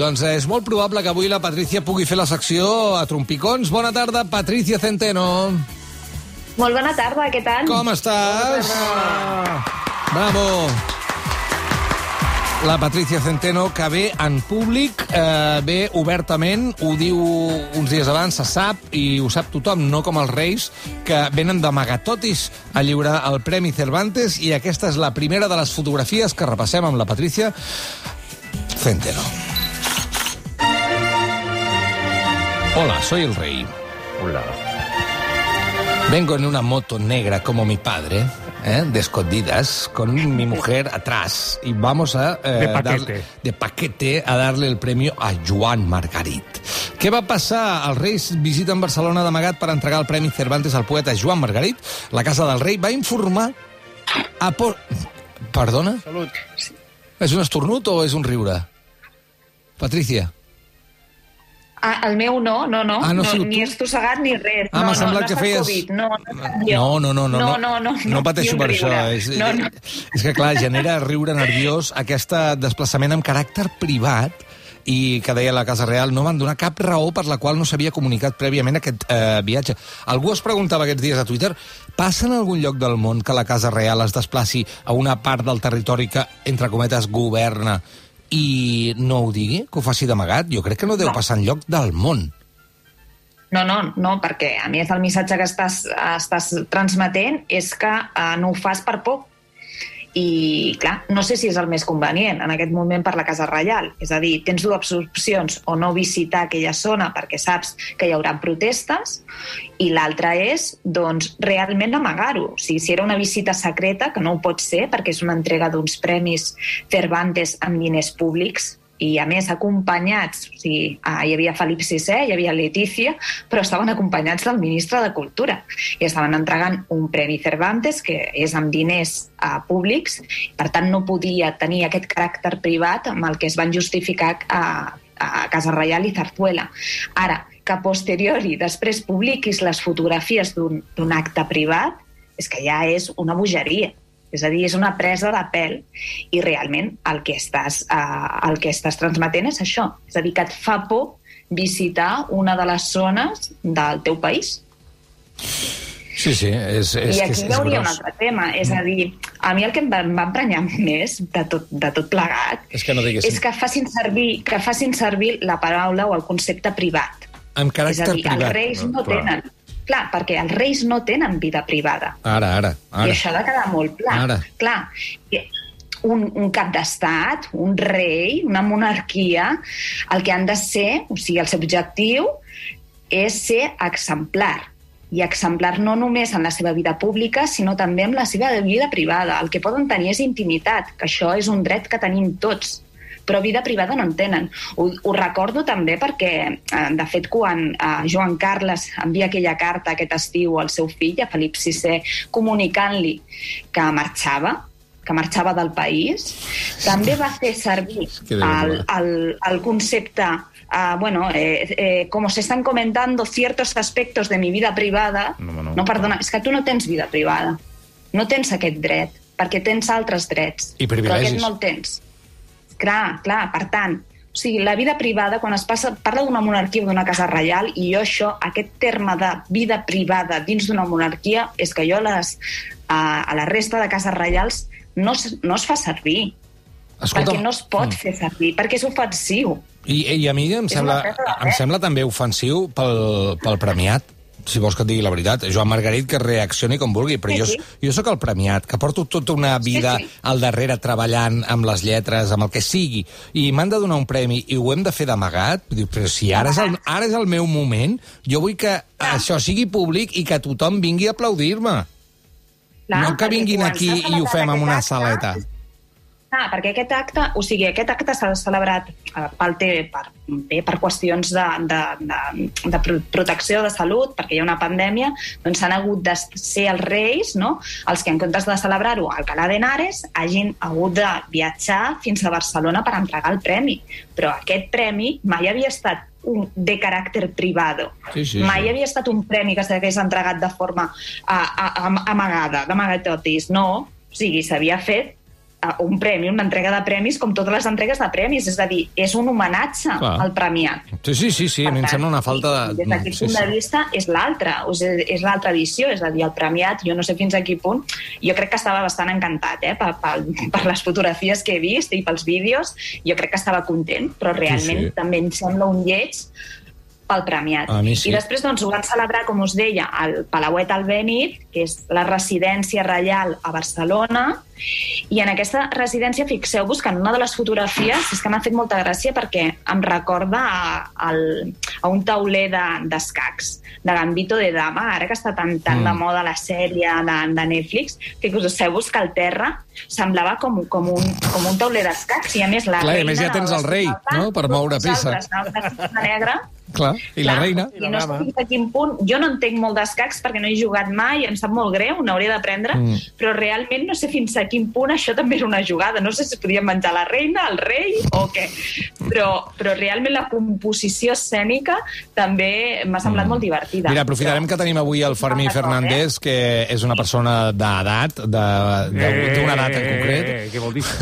Doncs és molt probable que avui la Patricia pugui fer la secció a trompicons. Bona tarda, Patricia Centeno. Molt bona tarda, què tal? Com estàs? Bravo. La Patricia Centeno, que ve en públic, eh, ve obertament, ho diu uns dies abans, se sap, i ho sap tothom, no com els Reis, que venen d'amagatotis a lliurar el Premi Cervantes, i aquesta és la primera de les fotografies que repassem amb la Patricia Centeno. Hola, soy el rey. Hola. Vengo en una moto negra como mi padre, ¿eh? de escondidas, con mi mujer atrás. Y vamos a... eh, De paquete. darle- de paquete a darle el premio a Joan Margarit. Què va passar? Els Reis visiten Barcelona d'amagat per entregar el Premi Cervantes al poeta Joan Margarit. La Casa del Rei va informar a... Por... Perdona? Salut. És un estornut o és un riure? Patricia. Ah, el meu no, no, no. Ah, no sigut ni estossegat ni res. Ah, no, m'ha no, semblat no que ha estat feies- Covid. No, no, jo. No, no, no, no, no, no, no, no pateixo per això. riure. És, No, no. és que, clar, genera riure nerviós aquest desplaçament amb caràcter privat i que deia la Casa Real, no van donar cap raó per la qual no s'havia comunicat prèviament aquest eh, viatge. Algú es preguntava aquests dies a Twitter passa en algun lloc del món que la Casa Real es desplaci a una part del territori que, entre cometes, governa i no ho digui, que ho faci d'amagat? Jo crec que no deu No. passar en lloc del món. No, no, no, perquè a més el missatge que estàs, estàs transmetent és que uh, no ho fas per por. I, clar, no sé si és el més convenient en aquest moment per la Casa Reial. És a dir, tens dues opcions, o no visitar aquella zona perquè saps que hi haurà protestes, i l'altra és, doncs, realment amagar-ho. O sigui, si era una visita secreta, que no ho pot ser perquè és una entrega d'uns premis Cervantes amb diners públics, i a més acompanyats, o sigui, ah, hi havia Felip VI, hi havia Letícia, però estaven acompanyats del ministre de Cultura i estaven entregant un Premi Cervantes que és amb diners eh, públics, per tant no podia tenir aquest caràcter privat amb el que es van justificar a, a Casa Reial i Zarzuela. Ara, que a posteriori després publiquis les fotografies d'un acte privat, és que ja és una bogeria. És a dir, és una presa de pèl i realment el que estàs, eh, el que estàs transmetent és això. És a dir, que et fa por visitar una de les zones del teu país. Sí, sí, és, és, I aquí és, hi és hauria un gros. altre tema. És a dir, a mi el que em va, em va emprenyar més de tot, de tot plegat És que no diguéssim. és que facin, servir, que facin servir la paraula o el concepte privat. Amb És caràcter a dir, privat. els reis no clar. tenen... Clar, perquè els reis no tenen vida privada. Ara, ara, I ara. això ha de quedar molt clar. Ara. Clar, i un, un cap d'estat, un rei, una monarquia, el que han de ser, o sigui, el seu objectiu és ser exemplar. I exemplar no només en la seva vida pública, sinó també en la seva vida privada. El que poden tenir és intimitat, que això és un dret que tenim tots però vida privada no en tenen. Ho, ho recordo també perquè, eh, de fet, quan eh, Joan Carles envia aquella carta aquest estiu al seu fill, a Felip VI, comunicant-li que marxava, que marxava del país, també va fer servir el, el, el concepte ah, bueno, eh, eh, como se están comentando ciertos aspectos de mi vida privada, No, no. no, perdona, és que tu no tens vida privada, no tens aquest dret, perquè tens altres drets, I però privilegis. aquest no el tens. Clar, clar, per tant, o sigui, la vida privada, quan es passa, parla d'una monarquia o d'una casa reial, i jo això, aquest terme de vida privada dins d'una monarquia, és que jo a les, a, a la resta de cases reials no, no es fa servir, Escolta, perquè no es pot fer servir, perquè és ofensiu. I, I a mi em És sembla, em sembla també ofensiu pel, pel premiat, si vols que et digui la veritat. Joan Margarit que reaccioni com vulgui, però Sí, jo, sí. jo sóc el premiat, que porto tota una vida sí. al darrere treballant amb les lletres, amb el que sigui, i m'han de donar un premi i ho hem de fer d'amagat. Però si ara és, el, ara és el meu moment, jo vull que això sigui públic i que tothom vingui a aplaudir-me. Clar, No que vinguin aquí i ho fem aquest una saleta. Ah, perquè aquest acte, o sigui, aquest acte s'ha celebrat eh, pel té, per, bé, per qüestions de, de, de, de pro- protecció de salut, perquè hi ha una pandèmia, doncs s'han hagut de ser els reis, no?, els que en comptes de celebrar-ho a Alcalá de Henares hagin hagut de viatjar fins a Barcelona per entregar el premi. Però aquest premi mai havia estat un, de caràcter privado. Sí, sí, mai sí. havia estat un premi que s'hagués entregat de forma a, a, a, amagada, d'amagatotis. No, o sigui, s'havia fet un premi, una entrega de premis, com totes les entregues de premis. És a dir, és un homenatge Clar. al premiat. Sí, sí, sí, sí. a mi em sembla una falta de... Des d'aquest sí, punt de sí. vista és l'altra, o sigui, és l'altra edició, és a dir, el premiat, jo no sé fins a quin punt, jo crec que estava bastant encantat, eh, per, per, per les fotografies que he vist i pels vídeos, jo crec que estava content, però realment Sí, sí. també em sembla un lleig pel premiat. Sí. I després doncs, ho van celebrar, com us deia, al Palauet Albéniz, que és la residència reial a Barcelona, i en aquesta residència, fixeu-vos que en una de les fotografies és que m'ha fet molta gràcia perquè em recorda a, a un tauler de- d'escacs, de, de Gambito de Dama, ara que està tan, tan Mm. mm. de moda la sèrie de, de Netflix, que poseu-vos que el terra semblava com, com, un, com un tauler d'escacs, i a més la Clar, i a reina... més ja tens el rei, no?, per moure peça. Negre, Clar, i la Clar, reina... I no sé fins a quin punt... Jo no entenc molt d'escacs perquè no he jugat mai, em sap molt greu, n'hauria d'aprendre, Mm. mm. però realment no sé fins a quin punt això també era una jugada. No sé si podia menjar la reina, el rei o què. Però, però realment la composició escènica també m'ha semblat mm. molt divertida. Mira, aprofitarem que tenim avui el Fermí D'acord, Fernández, que és una persona d'edat, de- de- d'una edat en concret. Eh, què vol dir?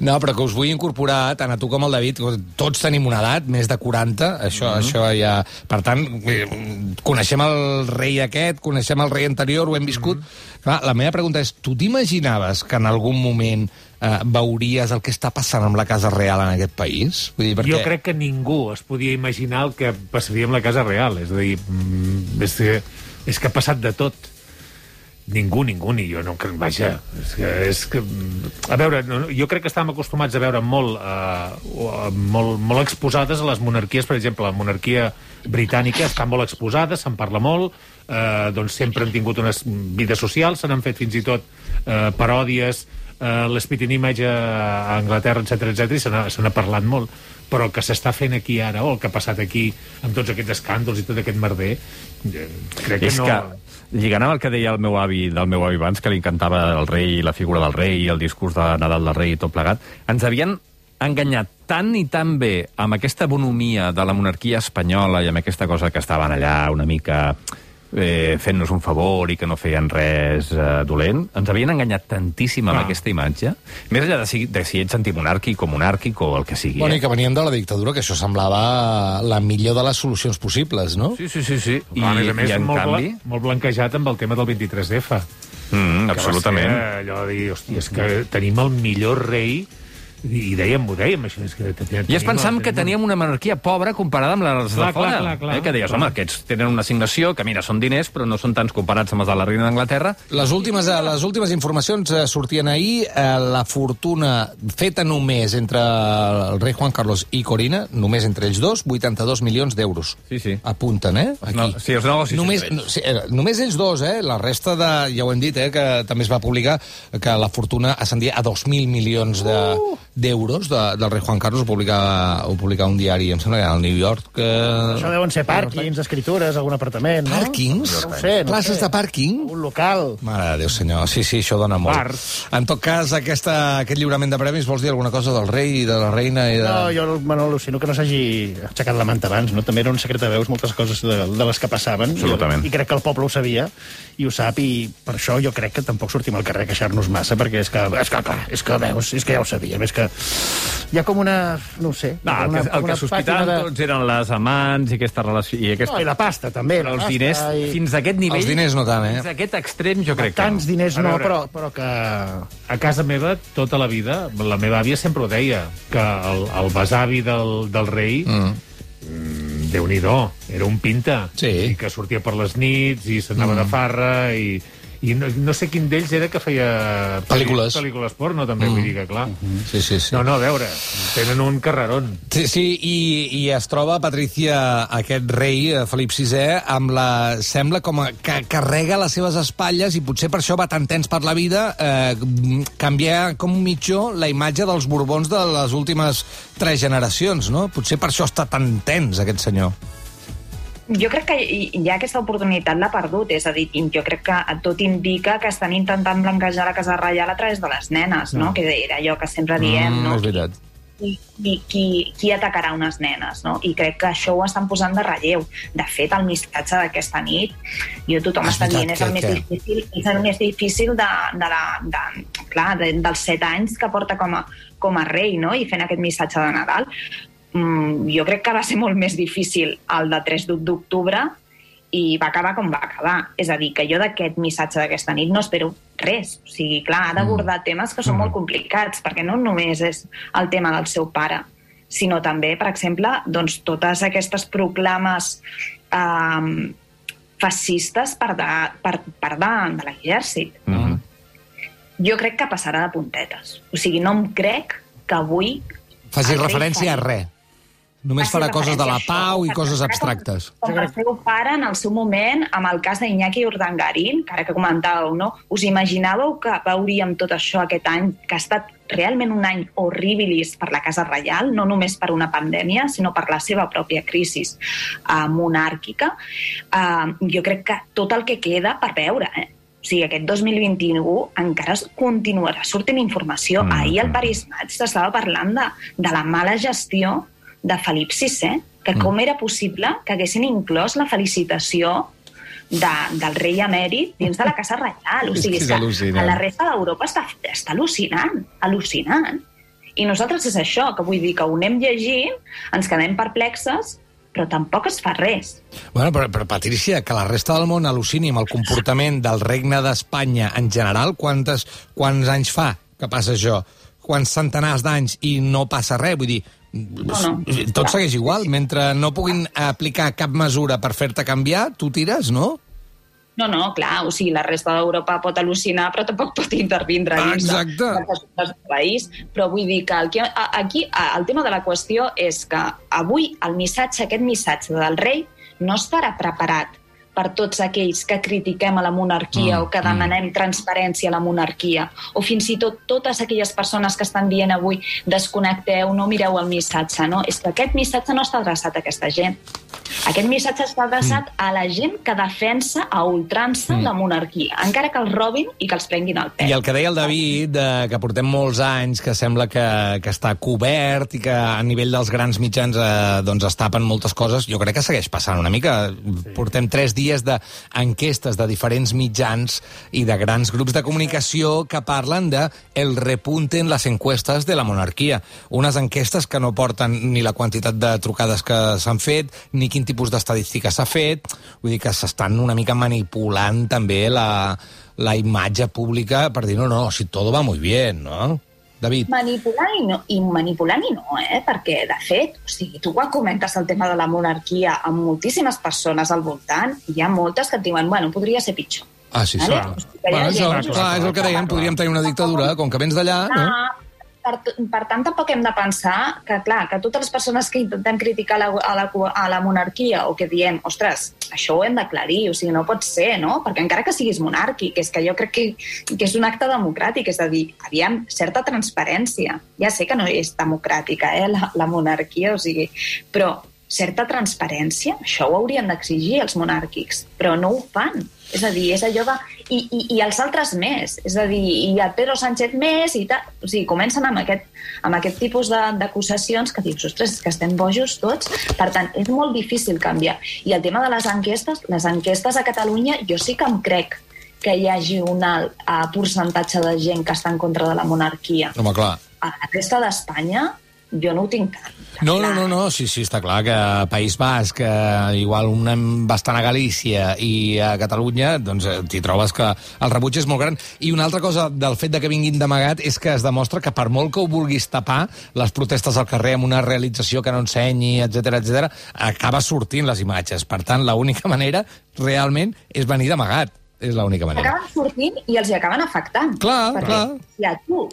No, però que us vull incorporar, tant a tu com al David, tots tenim una edat, més de 40, això, Mhm. això ja... Per tant, eh, coneixem el rei aquest, coneixem el rei anterior, ho hem viscut. Mhm. Clar, la meva pregunta és, tu t'imaginaves que en algun moment eh, veuries el que està passant amb la Casa Real en aquest país? Vull dir, perquè... Jo crec que ningú es podia imaginar el que passaria amb la Casa Real. És a dir, mm, és que, és que ha passat de tot. Ningú, ningú, ni jo. No, crec- vaja, és que, és que... A veure, no, jo crec que estàvem acostumats a veure molt, eh, molt, molt exposades a les monarquies, per exemple, la monarquia britànica està molt exposada, se'n parla molt, eh, doncs sempre han tingut unes vides socials, se n'han fet fins i tot eh, paròdies, eh, l'Spitting Image a Anglaterra, etc etc i se n'ha se n'ha parlat molt. Però el que s'està fent aquí ara, o el que ha passat aquí amb tots aquests escàndols i tot aquest merder, eh, crec que És no... que, lligant amb el que deia el meu avi, del meu avi abans, que li encantava el rei, la figura del rei, el discurs de Nadal del rei i tot plegat, ens havien enganyat tant i tan bé amb aquesta bonomia de la monarquia espanyola i amb aquesta cosa que estaven allà una mica eh, fent-nos un favor i que no feien res eh, dolent, ens havien enganyat tantíssim amb Clar. aquesta imatge, més enllà de si, de si ets antimonàrquic o monàrquic o el que sigui. Bueno, i eh? que veníem de la dictadura, que això semblava la millor de les solucions possibles, no? Sí, sí, sí, sí. I, a més a més, i en molt, canvi... bla, molt blanquejat amb el tema del 23F. Mm, absolutament. Allò de dir, hòstia, és que tenim el millor rei i dèiem, ho dèiem, això. És que tenim, I es pensam que teníem una monarquia pobra comparada amb les Clar, de fora. clar, clar, clar. eh? Que deies, home, aquests tenen una assignació que, mira, són diners, però no són tants comparats amb els de la reina d'Anglaterra. Les últimes, eh, les últimes informacions eh, sortien ahir. Eh, la fortuna feta només entre el rei Juan Carlos i Corina, només entre ells dos, 82 milions d'euros. Sí, sí. Apunten, eh? Aquí. No, sí, els negocis només, entre ells. no, sí, eh, només ells dos, eh? La resta de... Ja ho hem dit, eh? Que també es va publicar que la fortuna ascendia a 2.000 milions de- d'euros de, del rei Juan Carlos. Ho publicava, ho publicava un diari, em sembla que era el New York. Que... Això deuen ser pàrquings, escritures, algun apartament, no? Pàrquings? No ho sé, no Places sé. de pàrquing? Un local. Mare de Déu, senyor. Sí, sí, això dona molt. Bars. En tot cas, aquesta, aquest lliurament de premis, vols dir alguna cosa del rei i de la reina? I de... No, jo bueno, al·lucino que no s'hagi aixecat la manta abans, no? També era un secret de veus moltes coses de, de les que passaven. Absolutament. I, I crec que el poble ho sabia i ho sap, i per això jo crec que tampoc sortim al carrer a queixar-nos massa, perquè és que, és que, clar, és que veus, és que ja ho sabíem, és que hi ha com una, no ho sé... No, el una, que, el que sospitaven pàtina tots eren les amants i aquesta relació... I aquesta... No, i la pasta, també. Però els pasta, diners, i... fins a aquest nivell... Els diners no tant, eh? Fins a aquest extrem, jo crec que Tants no. diners no, veure. però, però que... A casa meva, tota la vida, la meva àvia sempre ho deia, que el, el besavi del, del rei, mm. déu nhi era un pinta. Sí. I que sortia per les nits i s'anava mm. de farra i... I no, no sé quin d'ells era que feia... Pel·lícules. Pel·lícules porno, també, mm. vull dir que, clar. Sí, sí, sí. No, no, a veure, tenen un carrerón. Sí, sí i, i es troba, Patricia, aquest rei, eh, Felip VI, amb la... Sembla com a, que carrega les seves espatlles i potser per això va tan tens per la vida eh, canviar com mitjó la imatge dels Borbons de les últimes tres generacions, no? Potser per això està tan tens, aquest senyor. Jo crec que ja aquesta oportunitat l'ha perdut, és a dir, jo crec que tot indica que estan intentant blanquejar la Casa Reial a través de les nenes, no? No. Que era allò que sempre diem, no? Mm, és veritat. qui, qui, qui, atacarà unes nenes, no? I crec que això ho estan posant de relleu. De fet, el missatge d'aquesta nit, jo tothom està dient, és el que- més que- difícil, és el més difícil de, de la, de, clar, de, dels set anys que porta com a, com a rei, no?, i fent aquest missatge de Nadal. Mm, jo crec que va ser molt més difícil el de 3 d'octubre i va acabar com va acabar. És a dir, que jo d'aquest missatge d'aquesta nit no espero res. O sigui, clar, ha d'abordar temes que són molt complicats, perquè no només és el tema del seu pare, sinó també, per exemple, doncs, totes aquestes proclames eh, fascistes per, de, per, per de, de l'exèrcit. Mm -hmm. Jo crec que passarà de puntetes. O sigui, no em crec que avui... Faci referència a res. Només farà coses de la pau i coses abstractes. Com, com el seu pare en el seu moment, amb el cas d'Iñaki Urdangarín, que ara que comentàveu, no? Us imaginàveu que veuríem tot això aquest any, que ha estat realment un any horribilis per la Casa Reial, no només per una pandèmia, sinó per la seva pròpia crisi uh, monàrquica. Uh, jo crec que tot el que queda per veure, eh? O sigui, aquest 2021 encara es continuarà sortint informació. Mm. Ahir al Paris Match s'estava parlant de, de la mala gestió de Felip VI, que Mm. com era possible que haguessin inclòs la felicitació de, del rei emèrit dins de la Casa Reial. O sigui, que és que a la resta d'Europa està, està al·lucinant, al·lucinant. I nosaltres és això, que vull dir que ho anem llegint, ens quedem perplexes, però tampoc es fa res. Bueno, però, però Patrícia, que la resta del món al·lucini amb el comportament del regne d'Espanya en general, quantes, quants anys fa que passa això? Quants centenars d'anys i no passa res? Vull dir, no. tot segueix igual. Mentre no puguin aplicar cap mesura per fer-te canviar, tu tires, no? No, no, clar, o sigui, la resta d'Europa pot al·lucinar, però tampoc pot intervindre Ah, dins exacte. assumptes del país. Però vull dir que el que, aquí el tema de la qüestió és que avui el missatge, aquest missatge del rei, no estarà preparat per tots aquells que critiquem a la monarquia Mm, o que demanem transparència a la monarquia, o fins i tot totes aquelles persones que estan dient avui desconnecteu, no mireu el missatge, no? És que aquest missatge no està adreçat a aquesta gent. Aquest missatge està adreçat mm. a la gent que defensa a ultrança mm. la monarquia, encara que els robin i que els prenguin el pèl. I el que deia el David, de, que portem molts anys, que sembla que, que està cobert i que a nivell dels grans mitjans eh, doncs es tapen moltes coses, jo crec que segueix passant una mica. Sí. Portem tres dies d'enquestes de diferents mitjans i de grans grups de comunicació que parlen de el repunte en les encuestes de la monarquia. Unes enquestes que no porten ni la quantitat de trucades que s'han fet, ni quin tipus d'estadística s'ha fet. Vull dir que s'estan una mica manipulant també la, la imatge pública per dir, no, no, si todo va muy bien, ¿no? David. Manipulant i no, i manipulant i no, eh? perquè, de fet, o sigui, tu quan comentes el tema de la monarquia amb moltíssimes persones al voltant, hi ha moltes que et diuen, bueno, podria ser pitjor. Ah, sí, sí. Vale? Clar. O sigui, Bueno, això, gent- clar, és el que deien, podríem tenir una dictadura, com que vens d'allà, no? Per, per tant, tampoc hem de pensar que, clar, que totes les persones que intentem criticar la, a, la, a la monarquia o que diem, ostres, això ho hem d'aclarir, o sigui, no pot ser, no? Perquè encara que siguis monàrquic, és que jo crec que, que és un acte democràtic, és a dir, aviam, certa transparència. Ja sé que no és democràtica, eh, la, la monarquia, o sigui, però certa transparència, això ho haurien d'exigir els monàrquics, però no ho fan. És a dir, és allò de... I, i, i els altres més. És a dir, i el Pedro Sánchez més i tal. O sigui, comencen amb aquest, amb aquest tipus de- d'acusacions que dius, ostres, que estem bojos tots. Per tant, és molt difícil canviar. I el tema de les enquestes, les enquestes a Catalunya, jo sí que em crec que hi hagi un alt uh, percentatge de gent que està en contra de la monarquia. Home, clar. A la resta d'Espanya, jo no ho tinc tant. No, no, no, no, sí, sí, està clar que a País Basc, eh, igual un anem bastant a Galícia i a Catalunya, doncs eh, t'hi trobes que el rebuig és molt gran. I una altra cosa del fet de que vinguin d'amagat és que es demostra que per molt que ho vulguis tapar, les protestes al carrer amb una realització que no ensenyi, etc etc, acaba sortint les imatges. Per tant, l'única manera realment és venir d'amagat. És l'única manera. acaben sortint i els hi acaben afectant. Clar, Perquè clar. si a tu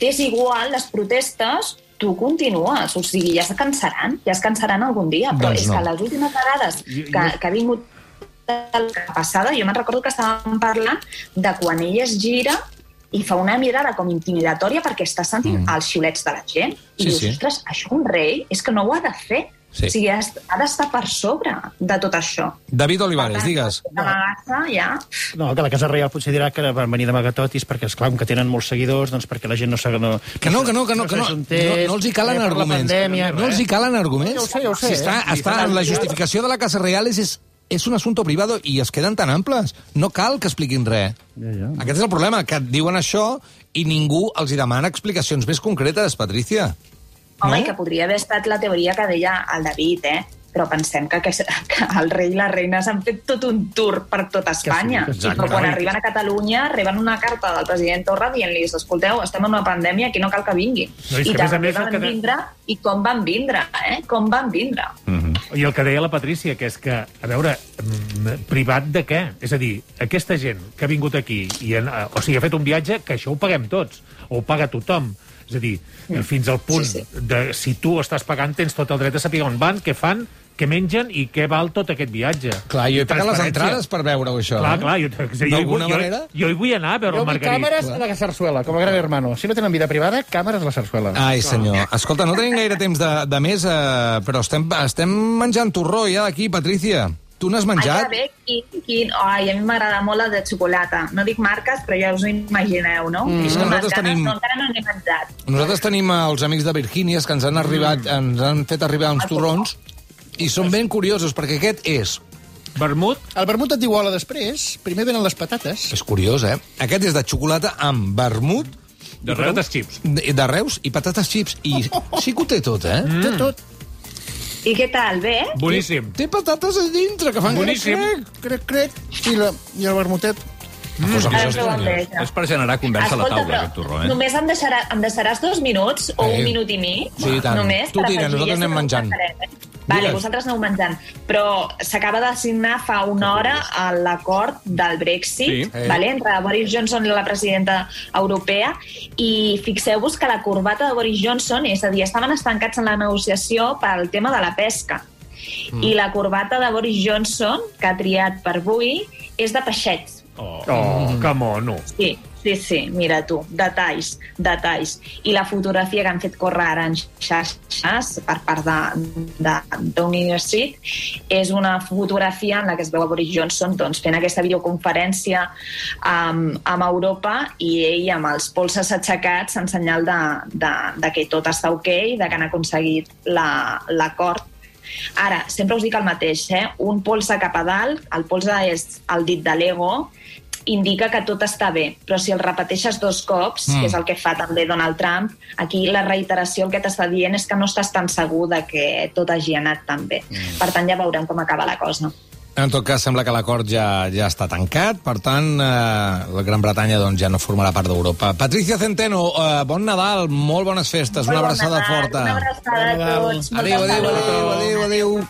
t'és igual les protestes, tu continues. O sigui, ja es cansaran, ja es cansaran algun dia. Però Doncs és no. que les últimes vegades Jo- que, que ha vingut la passada, jo me'n recordo que estàvem parlant de quan ell es gira i fa una mirada com intimidatòria perquè està sentint mm. els xiulets de la gent. I Sí, dius, sí. ostres, això un rei és que no ho ha de fer. Sí. O sigui, ha d'estar per sobre de tot això. David Olivares, digues. Amagar-se, ja... No, que la Casa Reial potser dirà que van venir d'amagatotis perquè, esclar, com que tenen molts seguidors, doncs perquè la gent no s'ha... No, Que no, que no, que no, que no, no, s'ajuntés, no els hi calen eh, arguments. pandèmia. No els hi calen arguments. Ja ho sé, ja ho sé, Si està, eh? està la justificació de la Casa Real és, és, és un assumpte privado i es queden tan amples. No cal que expliquin res. Ja, ja. Aquest és el problema, que et diuen això i ningú els hi demana explicacions més concretes, Patricia. Home, No? i que podria haver estat la teoria que deia el David, eh? Però pensem que, que, que el rei i la reina s'han fet tot un tour per tota Espanya. Sí. Però quan arriben a Catalunya reben una carta del president Torra dient-los escolteu, estem en una pandèmia, aquí no cal que vinguin. No, I també més, van que vindre, i com van vindre, eh? Com van vindre. I el que deia la Patrícia, que és que, a veure, mm, privat de què? És a dir, aquesta gent que ha vingut aquí, i en, eh, o sigui, ha fet un viatge, que això ho paguem tots, o ho paga tothom. És a dir, fins al punt Sí, de si tu estàs pagant, tens tot el dret a saber on van, què fan, què mengen i què val tot aquest viatge. Clar, jo he pagat les entrades per veure-ho, això. Clar, eh? clar, jo, jo, hi vull- jo, jo hi vull anar a veure Jo el Margarit. càmeres a la Sarsuela, com a gran hermano. Si no tenen vida privada, càmeres a la Sarsuela. Ai, senyor. Escolta, no tenim gaire temps de, de més, eh, però estem, estem menjant torró ja d'aquí, Patricia. Tu n'has Ai, menjat? que bé, quin, quin... Ai, a mi m'agrada molt la de xocolata. No dic marques, però ja us ho imagineu, no? Mm, que nosaltres tenim- No, encara no n'he menjat. Nosaltres tenim els amics de Virgínies que ens han arribat, ens han fet arribar uns torrons i són ben curiosos, perquè aquest és... Vermut, El vermut et diu hola després, primer venen les patates. És curiós, eh? Aquest és de xocolata amb vermut, de patates xips. de, de Reus i patates xips. I sí que ho té tot, eh? Mm. Té tot. I què tal, bé? Boníssim. Té patates a dintre, que fan Boníssim. crec, Crec, crec. I, la, i el vermutet. crec. Cosa Ara més estranya. enveja. És per generar conversa a la Escolta, taula, però aquest torró, eh? Només em, deixarà, em deixaràs dos minuts o Eh. un minut i mig? Sí, i tant. Només Tu tira, nosaltres anem menjant. passarem, eh? Vale, Digues. vosaltres aneu menjant. Però s'acaba de signar fa una hora a l'acord del Brexit Sí. Vale, entre Boris Johnson i la presidenta europea i fixeu-vos que la corbata de Boris Johnson, és a dir, estaven estancats en la negociació pel tema de la pesca. Mm. I la corbata de Boris Johnson, que ha triat per avui, és de peixets. Oh, oh que mono. Sí, sí, sí, mira tu, detalls, detalls. I la fotografia que han fet córrer ara en xarxes per part de, de Downing Street és una fotografia en la que es veu a Boris Johnson doncs, fent aquesta videoconferència amb, amb Europa i ell amb els polses aixecats en senyal de, de, de que tot està ok, de que han aconseguit la- l'acord Ara, sempre us dic el mateix, eh? un polze cap a dalt, el polze és el dit de l'ego, indica que tot està bé, però si el repeteixes dos cops, Mm. que és el que fa també Donald Trump, aquí la reiteració el que t'està dient és que no estàs tan segur de que tot hagi anat tan bé. Mm. Per tant, ja veurem com acaba la cosa. En tot cas, sembla que l'acord ja, ja està tancat, per tant, eh, la Gran Bretanya doncs, ja no formarà part d'Europa. Patricia Centeno, eh, bon Nadal, molt bones festes, una Molt bon abraçada Nadal, forta. Una abraçada a tots. Adéu, adéu, salut. adéu, adéu, adéu.